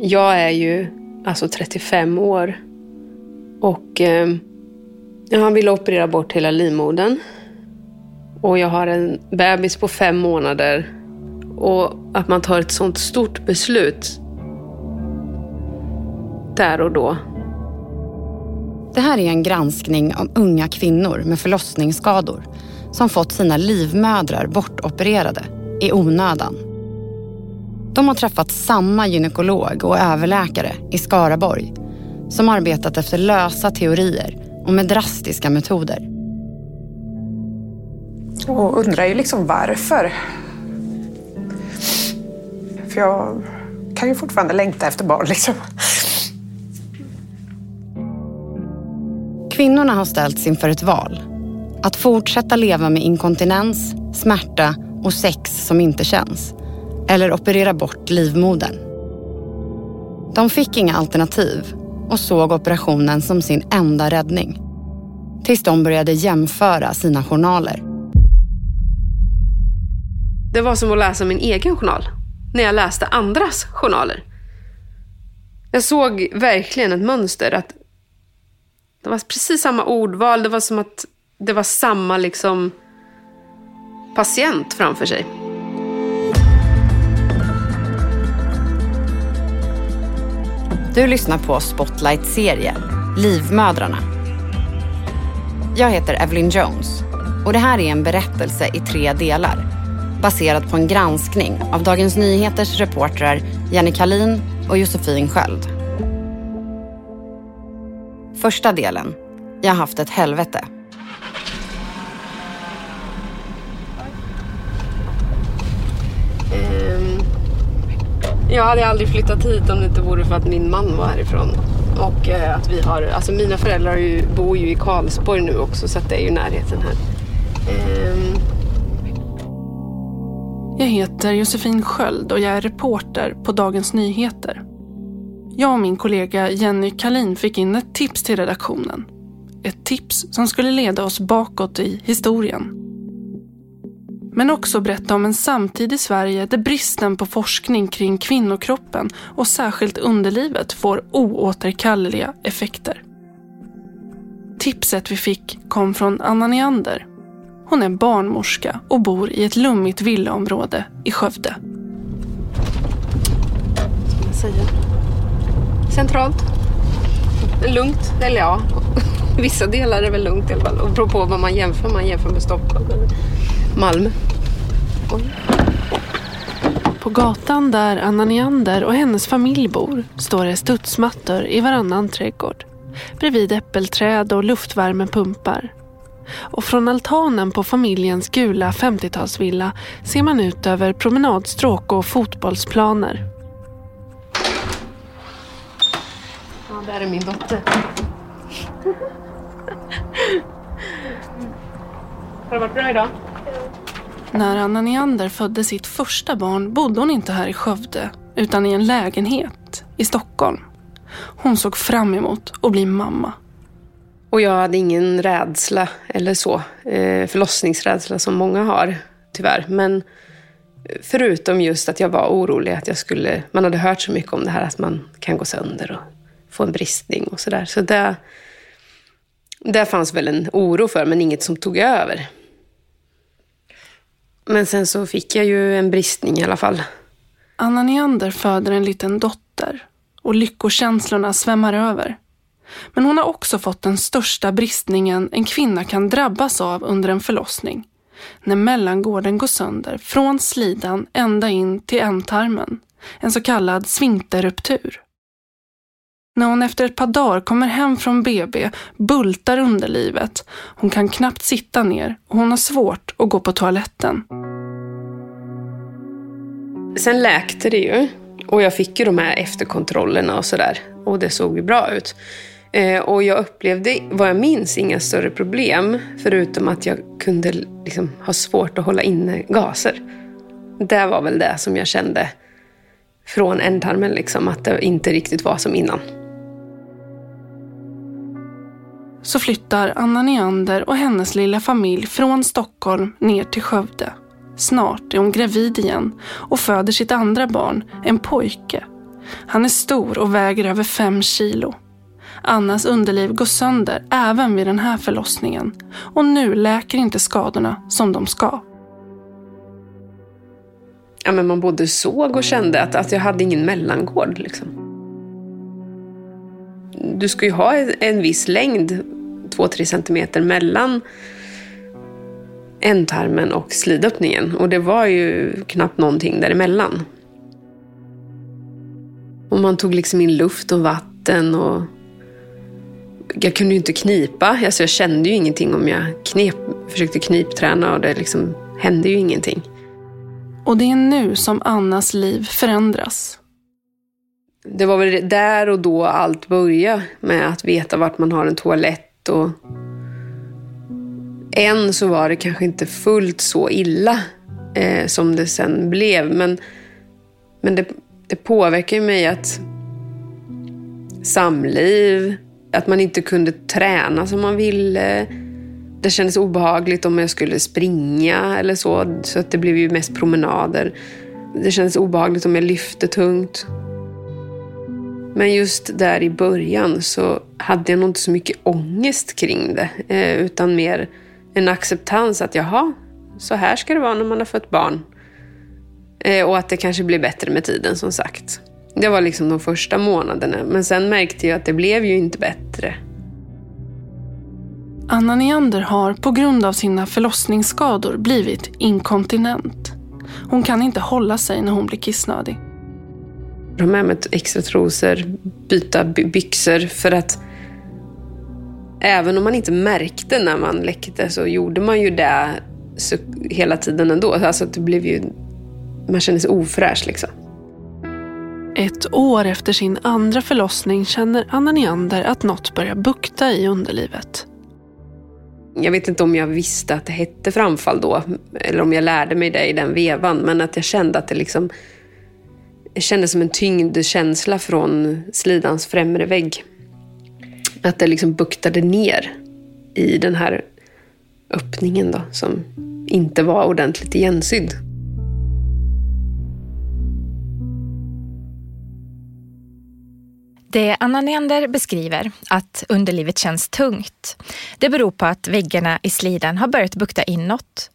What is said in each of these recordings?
Jag är ju alltså 35 år och eh, han ville operera bort hela livmodern. Och jag har en bebis på fem månader. Och att man tar ett sånt stort beslut där och då. Det här är en granskning om unga kvinnor med förlossningsskador som fått sina livmödrar bortopererade i onödan. De har träffat samma gynekolog och överläkare i Skaraborg som arbetat efter lösa teorier och med drastiska metoder. Och undrar ju liksom varför. För jag kan ju fortfarande längta efter barn liksom. Kvinnorna har ställts inför ett val. Att fortsätta leva med inkontinens, smärta och sex som inte känns. Eller operera bort livmodern. De fick inga alternativ och såg operationen som sin enda räddning. Tills de började jämföra sina journaler. Det var som att läsa min egen journal. När jag läste andras journaler. Jag såg verkligen ett mönster. att Det var precis samma ordval. Det var som att det var samma liksom patient framför sig. Du lyssnar på Spotlight-serien Livmödrarna. Jag heter Evelyn Jones och det här är en berättelse i tre delar baserad på en granskning av Dagens Nyheters reportrar Jenny Kalin och Josefin Sköld. Första delen. Jag har haft ett helvete. Ehm, jag hade aldrig flyttat hit om det inte vore för att min man var härifrån. Och eh, att vi har, alltså mina föräldrar ju, bor ju i Karlsborg nu också så att det är ju närheten här. Ehm, Jag heter Josefin Sköld och jag är reporter på Dagens Nyheter. Jag och min kollega Jenny Kalin fick in ett tips till redaktionen. Ett tips som skulle leda oss bakåt i historien. Men också berätta om en samtid i Sverige där bristen på forskning kring kvinnokroppen och särskilt underlivet får oåterkalleliga effekter. Tipset vi fick kom från Anna Neander. Hon är barnmorska och bor i ett lummigt villaområde i Skövde. ska man säga? Centralt. Lugnt, eller ja. Vissa delar är väl lugnt i alla fall. Det beror på vad man jämför. Man jämför med Stockholm eller Malmö. Oj. På gatan där Anna Neander och hennes familj bor står det studsmattor i varannan trädgård. Bredvid äppelträd och luftvärmepumpar. Och från altanen på familjens gula 50-talsvilla ser man ut över promenadstråk och fotbollsplaner. Ja, där är min dotter. Har det varit bra idag? När Anna Neander födde sitt första barn bodde hon inte här i Skövde utan i en lägenhet i Stockholm. Hon såg fram emot att bli mamma. Och jag hade ingen rädsla eller så. Eh, förlossningsrädsla som många har, tyvärr. Men förutom just att jag var orolig att jag skulle... Man hade hört så mycket om det här att man kan gå sönder och få en bristning och sådär. Så det, det fanns väl en oro för, men inget som tog över. Men sen så fick jag ju en bristning i alla fall. Anna Neander föder en liten dotter och lyckokänslorna svämmar över. Men hon har också fått den största bristningen en kvinna kan drabbas av under en förlossning. När mellangården går sönder från slidan ända in till ändtarmen. En så kallad sfinkterruptur. När hon efter ett par dagar kommer hem från BB bultar underlivet. Hon kan knappt sitta ner och hon har svårt att gå på toaletten. Sen läkte det ju. Och jag fick ju de här efterkontrollerna och sådär. Och det såg ju bra ut. Eh, och jag upplevde, vad jag minns, inga större problem. Förutom att jag kunde liksom ha svårt att hålla inne gaser. Det var väl det som jag kände från ändtarmen, liksom, att det inte riktigt var som innan. Så flyttar Anna Neander och hennes lilla familj från Stockholm ner till Skövde. Snart är hon gravid igen och föder sitt andra barn, en pojke. Han är stor och väger över fem kilo. Annas underliv går sönder även vid den här förlossningen och nu läker inte skadorna som de ska. Ja, men man både såg och kände att, att jag hade ingen mellangård. Liksom. Du ska ju ha en viss längd, 2-3 centimeter mellan ändtarmen och slidöppningen. Och det var ju knappt någonting däremellan. Och man tog liksom in luft och vatten och jag kunde ju inte knipa. Alltså jag kände ju ingenting om jag knep, försökte knipträna och det liksom hände ju ingenting. Och det är nu som Annas liv förändras. Det var väl där och då allt började med att veta vart man har en toalett och än så var det kanske inte fullt så illa eh, som det sen blev. Men, men det, det påverkar mig att samliv, att man inte kunde träna som man ville. Det kändes obehagligt om jag skulle springa eller så, så att det blev ju mest promenader. Det kändes obehagligt om jag lyfte tungt. Men just där i början så hade jag nog inte så mycket ångest kring det, eh, utan mer en acceptans att jaha, så här ska det vara när man har fött barn. Eh, och att det kanske blir bättre med tiden som sagt. Det var liksom de första månaderna. Men sen märkte jag att det blev ju inte bättre. Anna Neander har på grund av sina förlossningsskador blivit inkontinent. Hon kan inte hålla sig när hon blir kissnödig. Ha med mig extra trosor, byta byxor för att även om man inte märkte när man läckte så gjorde man ju det hela tiden ändå. Alltså det blev ju, man kände sig ofräsch liksom. Ett år efter sin andra förlossning känner Anna Neander att något börjar bukta i underlivet. Jag vet inte om jag visste att det hette framfall då, eller om jag lärde mig det i den vevan, men att jag kände att det liksom det kändes som en tyngdkänsla från slidans främre vägg. Att det liksom buktade ner i den här öppningen då, som inte var ordentligt igensydd. Det Anna Neander beskriver, att underlivet känns tungt, det beror på att väggarna i slidan har börjat bukta inåt.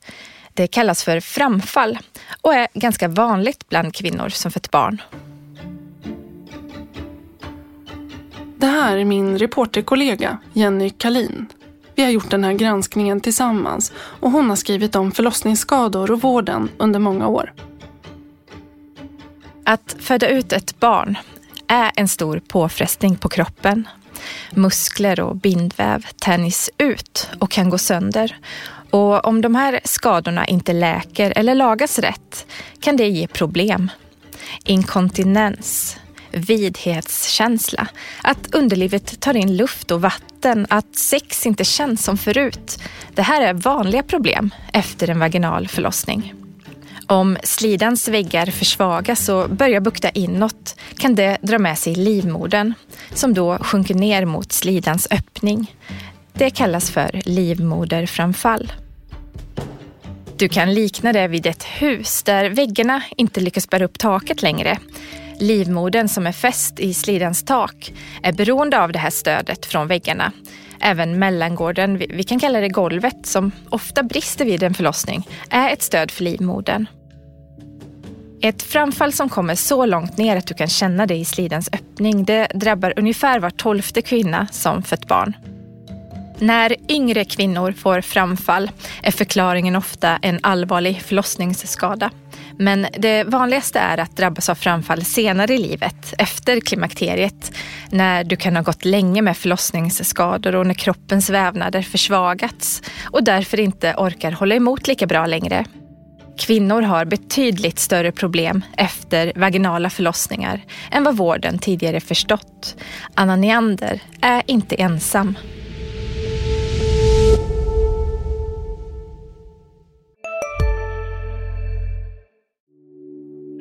Det kallas för framfall och är ganska vanligt bland kvinnor som fött barn. Det här är min reporterkollega Jenny Kalin. Vi har gjort den här granskningen tillsammans och hon har skrivit om förlossningsskador och vården under många år. Att föda ut ett barn är en stor påfrestning på kroppen. Muskler och bindväv tänjs ut och kan gå sönder. Och om de här skadorna inte läker eller lagas rätt kan det ge problem. Inkontinens, vidhetskänsla, att underlivet tar in luft och vatten, att sex inte känns som förut. Det här är vanliga problem efter en vaginal förlossning. Om slidans väggar försvagas och börjar bukta inåt kan det dra med sig livmodern som då sjunker ner mot slidans öppning. Det kallas för livmoderframfall. Du kan likna det vid ett hus där väggarna inte lyckas bära upp taket längre. Livmodern som är fäst i slidans tak är beroende av det här stödet från väggarna. Även mellangården, vi kan kalla det golvet, som ofta brister vid en förlossning, är ett stöd för livmodern. Ett framfall som kommer så långt ner att du kan känna det i slidans öppning, det drabbar ungefär var tolfte kvinna som fött barn. När yngre kvinnor får framfall är förklaringen ofta en allvarlig förlossningsskada. Men det vanligaste är att drabbas av framfall senare i livet, efter klimakteriet, när du kan ha gått länge med förlossningsskador och när kroppens vävnader försvagats och därför inte orkar hålla emot lika bra längre. Kvinnor har betydligt större problem efter vaginala förlossningar än vad vården tidigare förstått. Anna Neander är inte ensam.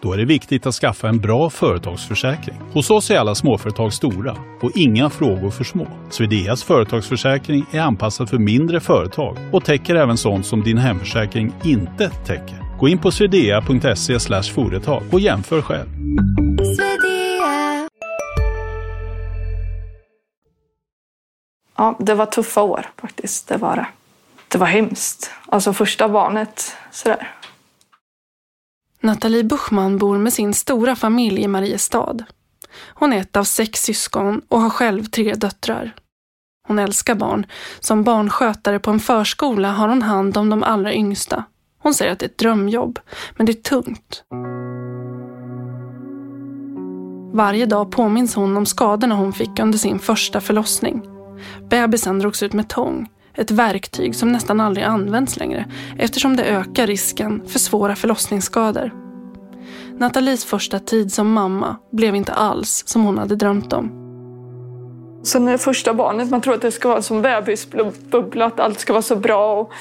Då är det viktigt att skaffa en bra företagsförsäkring. Hos oss är alla småföretag stora och inga frågor för små. Swedeas företagsförsäkring är anpassad för mindre företag och täcker även sånt som din hemförsäkring inte täcker. Gå in på swedea.se företag och jämför själv. Ja, det var tuffa år faktiskt. Det var det. Det var hemskt. Alltså första barnet, sådär. Nathalie Buchman bor med sin stora familj i Mariestad. Hon är ett av sex syskon och har själv tre döttrar. Hon älskar barn. Som barnskötare på en förskola har hon hand om de allra yngsta. Hon säger att det är ett drömjobb, men det är tungt. Varje dag påminns hon om skadorna hon fick under sin första förlossning. Bebisen drogs ut med tång, ett verktyg som nästan aldrig används längre eftersom det ökar risken för svåra förlossningsskador. Nathalies första tid som mamma blev inte alls som hon hade drömt om. Så när det första barnet, man tror att det ska vara som bebisbubbla, att allt ska vara så bra och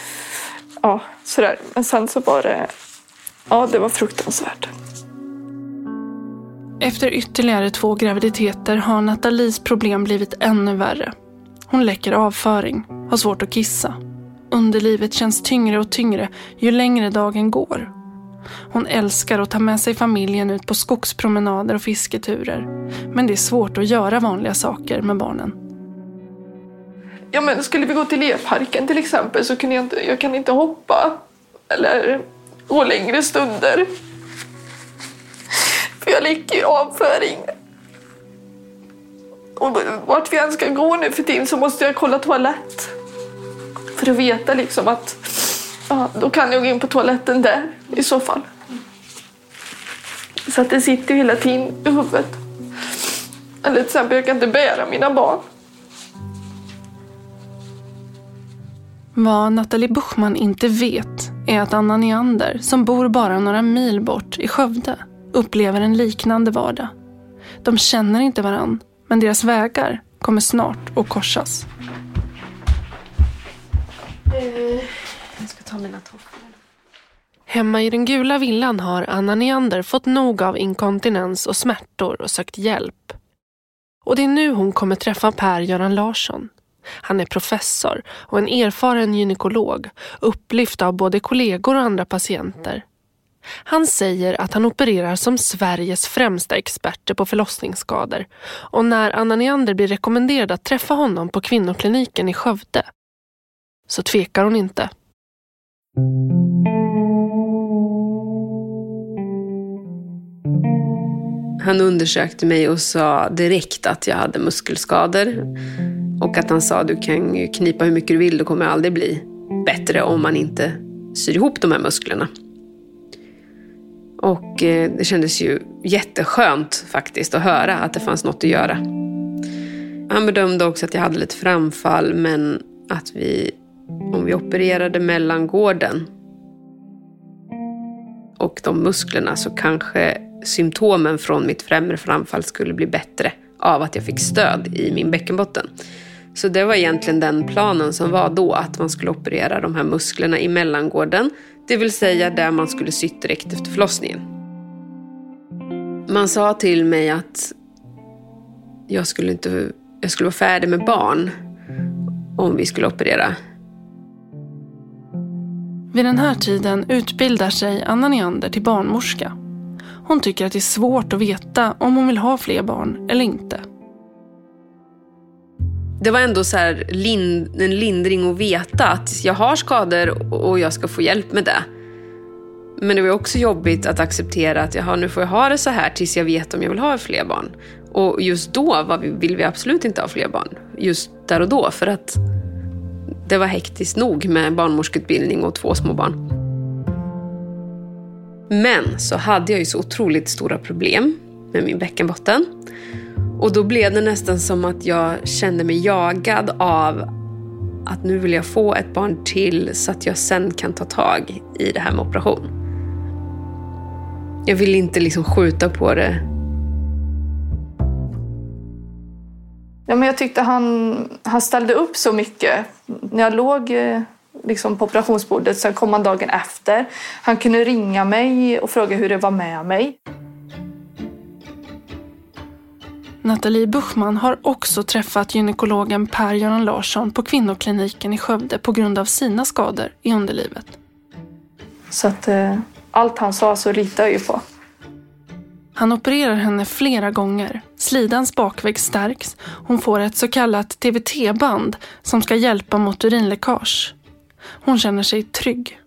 ja, sådär. Men sen så var det, ja det var fruktansvärt. Efter ytterligare två graviditeter har Nathalies problem blivit ännu värre. Hon läcker avföring, har svårt att kissa. Underlivet känns tyngre och tyngre ju längre dagen går. Hon älskar att ta med sig familjen ut på skogspromenader och fisketurer. Men det är svårt att göra vanliga saker med barnen. Ja, men skulle vi gå till lekparken till exempel så kan jag inte, jag kan inte hoppa eller gå längre stunder. För jag läcker avföring. Och vart vi än ska gå nu för tiden så måste jag kolla toalett. För att veta liksom att ja, då kan jag gå in på toaletten där i så fall. Så att det sitter hela tiden i huvudet. Eller till exempel, jag kan inte bära mina barn. Vad Nathalie Buchman inte vet är att Anna Neander, som bor bara några mil bort i Skövde, upplever en liknande vardag. De känner inte varann, men deras vägar kommer snart att korsas. Eh, jag ska ta mina tofflor. Hemma i den gula villan har Anna Neander fått nog av inkontinens och smärtor och sökt hjälp. Och det är nu hon kommer träffa Per-Göran Larsson. Han är professor och en erfaren gynekolog, upplyft av både kollegor och andra patienter. Han säger att han opererar som Sveriges främsta experter på förlossningsskador och när Anna Neander blir rekommenderad att träffa honom på kvinnokliniken i Skövde så tvekar hon inte. Han undersökte mig och sa direkt att jag hade muskelskador. Och att han sa du kan knipa hur mycket du vill, det kommer aldrig bli bättre om man inte syr ihop de här musklerna. Och eh, det kändes ju jätteskönt faktiskt att höra att det fanns något att göra. Han bedömde också att jag hade lite framfall men att vi, om vi opererade mellangården och de musklerna så kanske symptomen från mitt främre framfall skulle bli bättre av att jag fick stöd i min bäckenbotten. Så det var egentligen den planen som var då, att man skulle operera de här musklerna i mellangården, det vill säga där man skulle sytt direkt efter förlossningen. Man sa till mig att jag skulle, inte, jag skulle vara färdig med barn om vi skulle operera. Vid den här tiden utbildar sig Anna Neander till barnmorska. Hon tycker att det är svårt att veta om hon vill ha fler barn eller inte. Det var ändå så här lind, en lindring att veta att jag har skador och jag ska få hjälp med det. Men det var också jobbigt att acceptera att jaha, nu får jag ha det så här tills jag vet om jag vill ha fler barn. Och just då var vi, vill vi absolut inte ha fler barn. Just där och då, för att det var hektiskt nog med barnmorskeutbildning och två små barn. Men så hade jag ju så otroligt stora problem med min bäckenbotten. Och då blev det nästan som att jag kände mig jagad av att nu vill jag få ett barn till så att jag sen kan ta tag i det här med operation. Jag vill inte liksom skjuta på det. Ja, men jag tyckte han, han ställde upp så mycket. När jag låg eh, liksom på operationsbordet. Sen kom han dagen efter. Han kunde ringa mig och fråga hur det var med mig. Nathalie Buchman har också träffat gynekologen Per-Göran Larsson på kvinnokliniken i Skövde på grund av sina skador i underlivet. Så att eh, allt han sa så litar jag ju på. Han opererar henne flera gånger. Slidans bakvägg stärks. Hon får ett så kallat TVT-band som ska hjälpa mot urinläckage. Hon känner sig trygg.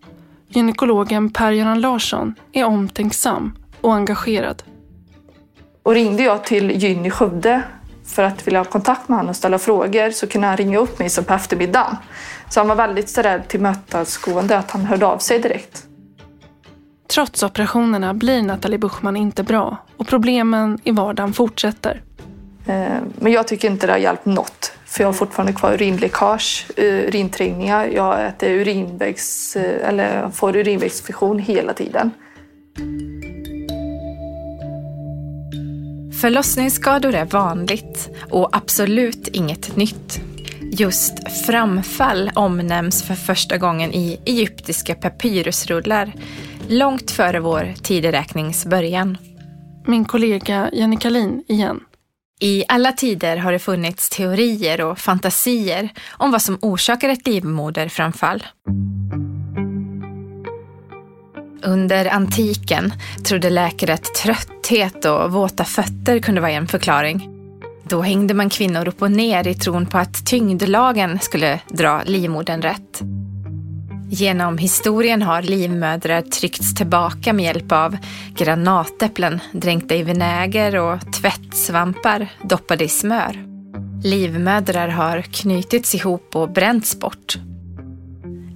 Gynekologen Per-Göran Larsson är omtänksam och engagerad. Och ringde jag till Gyn i Skövde för att vilja ha kontakt med honom och ställa frågor så kunde han ringa upp mig som på eftermiddagen. Så han var väldigt sådär tillmötesgående att han hörde av sig direkt. Trots operationerna blir Nathalie Buchman inte bra och problemen i vardagen fortsätter. Eh, men jag tycker inte det har hjälpt något. För jag har fortfarande kvar urinläckage, eh, urinträngningar. Jag äter urinvägs, eh, eller får urinvägsinfektion hela tiden. Förlossningsskador är vanligt och absolut inget nytt. Just framfall omnämns för första gången i egyptiska papyrusrullar långt före vår tideräknings början. Min kollega Jenny Kalin igen. I alla tider har det funnits teorier och fantasier om vad som orsakar ett livmoderframfall. Under antiken trodde läkare att trötthet och våta fötter kunde vara en förklaring. Då hängde man kvinnor upp och ner i tron på att tyngdlagen skulle dra livmodern rätt. Genom historien har livmödrar tryckts tillbaka med hjälp av granatäpplen dränkta i vinäger och tvättsvampar doppade i smör. Livmödrar har knutits ihop och bränts bort.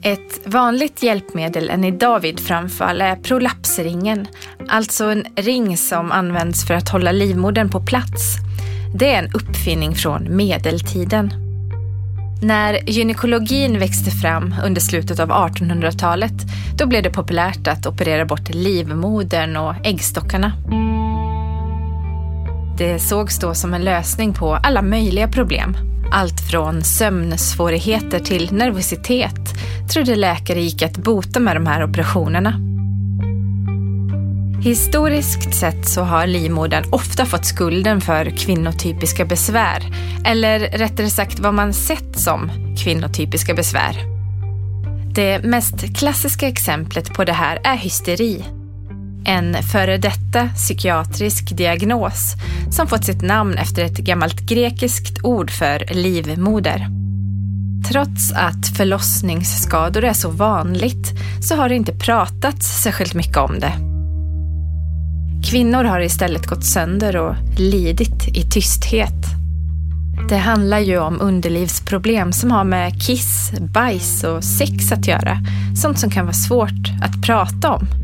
Ett vanligt hjälpmedel än idag vid framfall är prolapsringen, alltså en ring som används för att hålla livmodern på plats. Det är en uppfinning från medeltiden. När gynekologin växte fram under slutet av 1800-talet då blev det populärt att operera bort livmodern och äggstockarna. Det sågs då som en lösning på alla möjliga problem. Från sömnsvårigheter till nervositet trodde läkare gick att bota med de här operationerna. Historiskt sett så har livmodern ofta fått skulden för kvinnotypiska besvär. Eller rättare sagt vad man sett som kvinnotypiska besvär. Det mest klassiska exemplet på det här är hysteri. En före detta psykiatrisk diagnos som fått sitt namn efter ett gammalt grekiskt ord för livmoder. Trots att förlossningsskador är så vanligt så har det inte pratats särskilt mycket om det. Kvinnor har istället gått sönder och lidit i tysthet. Det handlar ju om underlivsproblem som har med kiss, bajs och sex att göra. Sånt som kan vara svårt att prata om.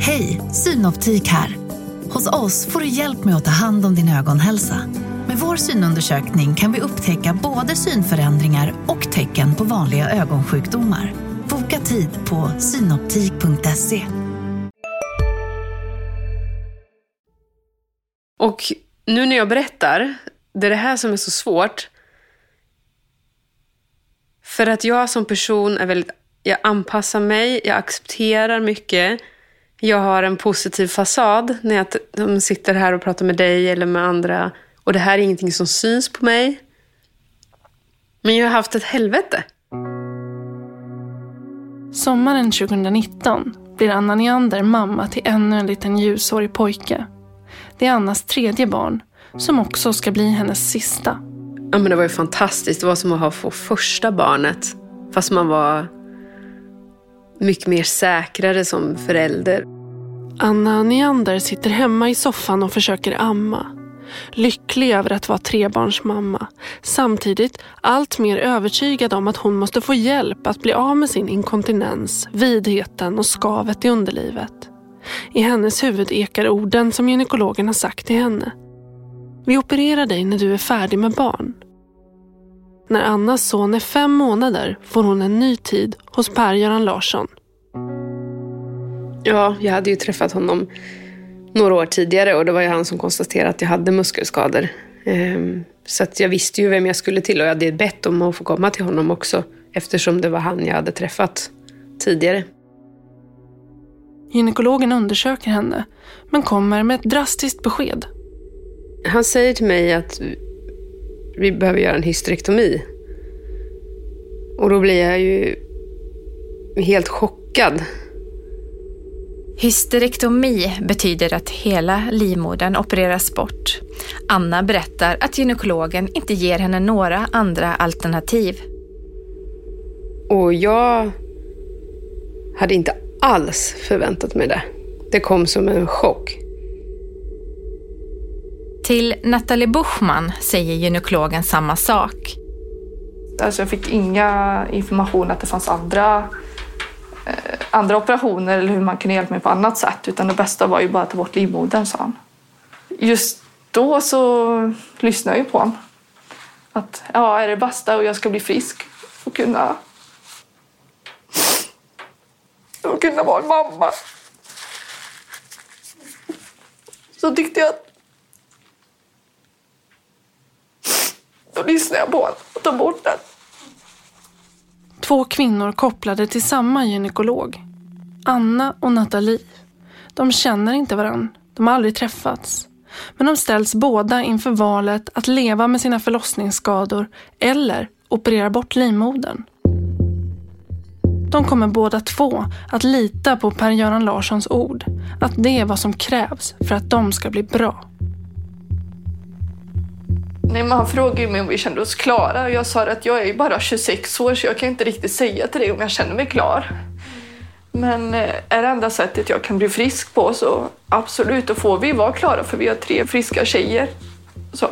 Hej, Synoptik här. Hos oss får du hjälp med att ta hand om din ögonhälsa. Med vår synundersökning kan vi upptäcka både synförändringar och tecken på vanliga ögonsjukdomar. Boka tid på synoptik.se. Och nu när jag berättar, det är det här som är så svårt. För att jag som person är väldigt, jag anpassar mig, jag accepterar mycket. Jag har en positiv fasad när jag t- sitter här och pratar med dig eller med andra. Och det här är ingenting som syns på mig. Men jag har haft ett helvete. Sommaren 2019 blir Anna Neander mamma till ännu en liten ljushårig pojke. Det är Annas tredje barn, som också ska bli hennes sista. Ja, men det var ju fantastiskt. Det var som att få första barnet. Fast man var mycket mer säkrare som förälder. Anna Neander sitter hemma i soffan och försöker amma. Lycklig över att vara trebarnsmamma. Samtidigt allt mer övertygad om att hon måste få hjälp att bli av med sin inkontinens, vidheten och skavet i underlivet. I hennes huvud ekar orden som gynekologen har sagt till henne. Vi opererar dig när du är färdig med barn. När Annas son är fem månader får hon en ny tid hos Per-Göran Larsson. Ja, jag hade ju träffat honom några år tidigare och det var ju han som konstaterade att jag hade muskelskador. Ehm, så att jag visste ju vem jag skulle till och jag hade bett om att få komma till honom också eftersom det var han jag hade träffat tidigare. Gynekologen undersöker henne men kommer med ett drastiskt besked. Han säger till mig att vi behöver göra en hysterektomi. Och då blir jag ju helt chockad. Hysterektomi betyder att hela livmodern opereras bort. Anna berättar att gynekologen inte ger henne några andra alternativ. Och jag hade inte alls förväntat mig det. Det kom som en chock. Till Nathalie Buchman säger gynekologen samma sak. Alltså jag fick inga information att det fanns andra, eh, andra operationer eller hur man kunde hjälpa mig på annat sätt. Utan det bästa var ju bara att ta bort livmodern, sa han. Just då så lyssnade jag ju på honom. Att ja, är det bästa och jag ska bli frisk och kunna och kunna vara en mamma. Så tyckte jag att Då lyssnade jag på honom och tog bort den. Två kvinnor kopplade till samma gynekolog. Anna och Nathalie. De känner inte varandra. De har aldrig träffats. Men de ställs båda inför valet att leva med sina förlossningsskador eller operera bort livmodern. De kommer båda två att lita på Per-Göran Larssons ord. Att det är vad som krävs för att de ska bli bra. Nej, men han frågade mig om vi kände oss klara och jag sa att jag är ju bara 26 år så jag kan inte riktigt säga till dig om jag känner mig klar. Men eh, är det enda sättet jag kan bli frisk på så absolut, då får vi vara klara för vi har tre friska tjejer. Så.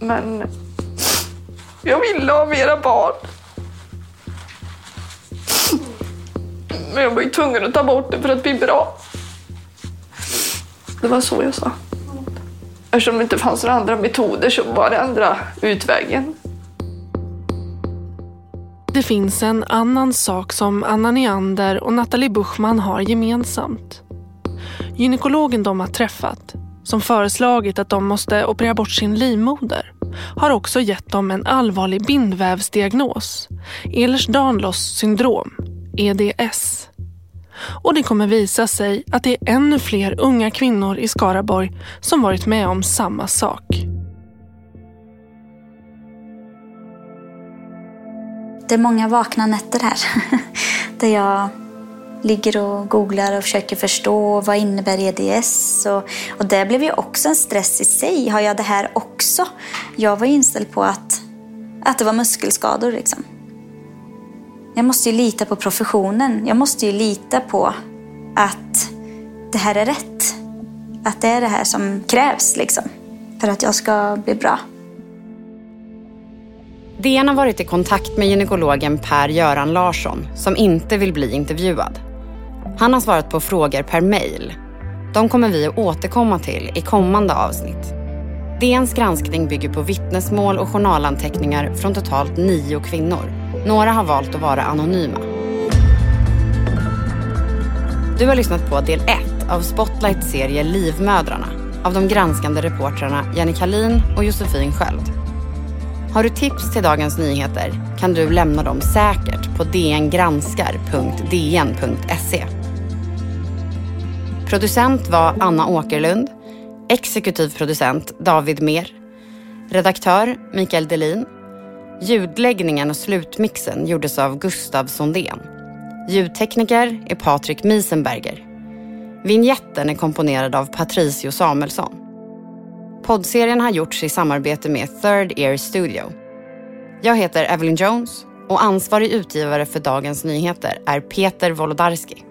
Men jag ville ha mera barn. Men jag var ju tvungen att ta bort det för att bli bra. Det var så jag sa. Eftersom det inte fanns några andra metoder så var det andra utvägen. Det finns en annan sak som Anna Neander och Nathalie Buchman har gemensamt. Gynekologen de har träffat, som föreslagit att de måste operera bort sin livmoder, har också gett dem en allvarlig bindvävsdiagnos, Ehlers-Danlos syndrom, EDS. Och det kommer visa sig att det är ännu fler unga kvinnor i Skaraborg som varit med om samma sak. Det är många vakna nätter här. Där jag ligger och googlar och försöker förstå vad innebär EDS. Och, och det blev ju också en stress i sig. Har jag det här också? Jag var inställd på att, att det var muskelskador. Liksom. Jag måste ju lita på professionen. Jag måste ju lita på att det här är rätt. Att det är det här som krävs liksom, för att jag ska bli bra. DN har varit i kontakt med gynekologen Per-Göran Larsson som inte vill bli intervjuad. Han har svarat på frågor per mejl. De kommer vi att återkomma till i kommande avsnitt. DNs granskning bygger på vittnesmål och journalanteckningar från totalt nio kvinnor. Några har valt att vara anonyma. Du har lyssnat på del 1 av Spotlights serie Livmödrarna av de granskande reportrarna Jenny Kalin och Josefin Sköld. Har du tips till dagens nyheter kan du lämna dem säkert på dngranskar.dn.se. Producent var Anna Åkerlund. Exekutiv producent David Mer. Redaktör Mikael Delin. Ljudläggningen och slutmixen gjordes av Gustav Sondén. Ljudtekniker är Patrik Miesenberger. Vinjetten är komponerad av Patricio Samuelsson. Poddserien har gjorts i samarbete med Third Ear Studio. Jag heter Evelyn Jones och ansvarig utgivare för Dagens Nyheter är Peter Wolodarski.